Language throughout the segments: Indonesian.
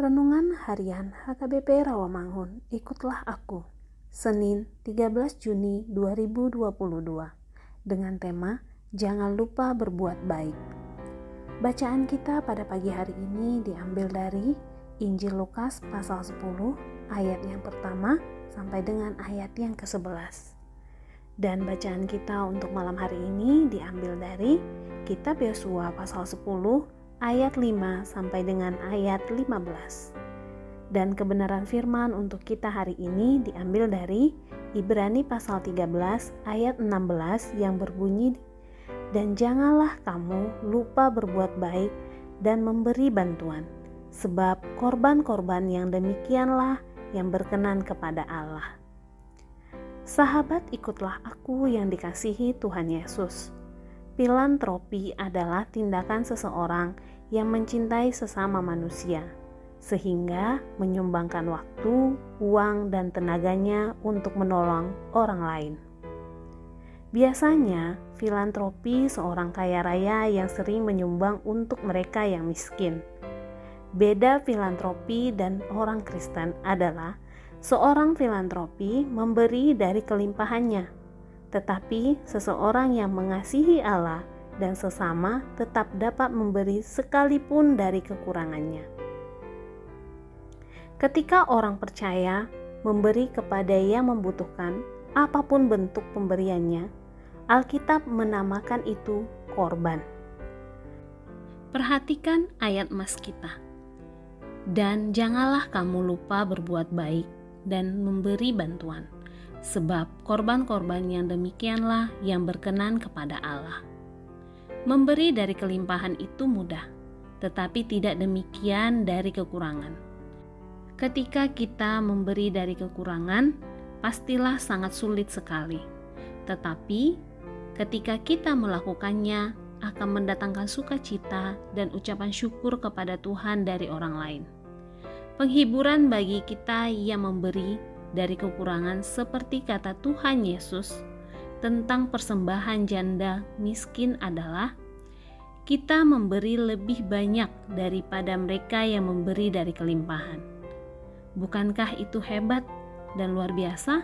Renungan Harian HKBP Rawamangun, ikutlah aku. Senin 13 Juni 2022 dengan tema Jangan lupa berbuat baik. Bacaan kita pada pagi hari ini diambil dari Injil Lukas pasal 10 ayat yang pertama sampai dengan ayat yang ke-11. Dan bacaan kita untuk malam hari ini diambil dari Kitab Yosua pasal 10 ayat 5 sampai dengan ayat 15. Dan kebenaran firman untuk kita hari ini diambil dari Ibrani pasal 13 ayat 16 yang berbunyi dan janganlah kamu lupa berbuat baik dan memberi bantuan sebab korban-korban yang demikianlah yang berkenan kepada Allah. Sahabat ikutlah aku yang dikasihi Tuhan Yesus. Filantropi adalah tindakan seseorang yang mencintai sesama manusia, sehingga menyumbangkan waktu, uang, dan tenaganya untuk menolong orang lain. Biasanya, filantropi seorang kaya raya yang sering menyumbang untuk mereka yang miskin. Beda filantropi dan orang Kristen adalah seorang filantropi memberi dari kelimpahannya, tetapi seseorang yang mengasihi Allah dan sesama tetap dapat memberi sekalipun dari kekurangannya. Ketika orang percaya memberi kepada yang membutuhkan, apa pun bentuk pemberiannya, Alkitab menamakan itu korban. Perhatikan ayat mas kita. Dan janganlah kamu lupa berbuat baik dan memberi bantuan, sebab korban-korban yang demikianlah yang berkenan kepada Allah. Memberi dari kelimpahan itu mudah, tetapi tidak demikian dari kekurangan. Ketika kita memberi dari kekurangan, pastilah sangat sulit sekali. Tetapi ketika kita melakukannya, akan mendatangkan sukacita dan ucapan syukur kepada Tuhan dari orang lain. Penghiburan bagi kita yang memberi dari kekurangan, seperti kata Tuhan Yesus tentang persembahan janda miskin adalah kita memberi lebih banyak daripada mereka yang memberi dari kelimpahan. Bukankah itu hebat dan luar biasa?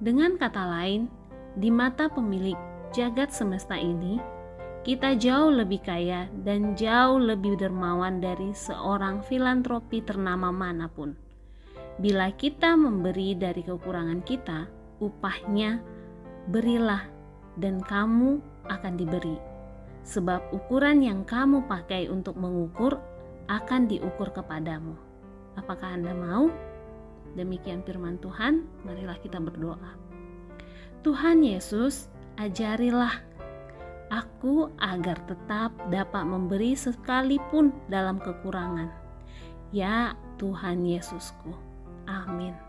Dengan kata lain, di mata pemilik jagat semesta ini, kita jauh lebih kaya dan jauh lebih dermawan dari seorang filantropi ternama mana pun. Bila kita memberi dari kekurangan kita, upahnya berilah dan kamu akan diberi. Sebab ukuran yang kamu pakai untuk mengukur akan diukur kepadamu. Apakah Anda mau? Demikian firman Tuhan, marilah kita berdoa. Tuhan Yesus, ajarilah aku agar tetap dapat memberi sekalipun dalam kekurangan. Ya Tuhan Yesusku. Amin.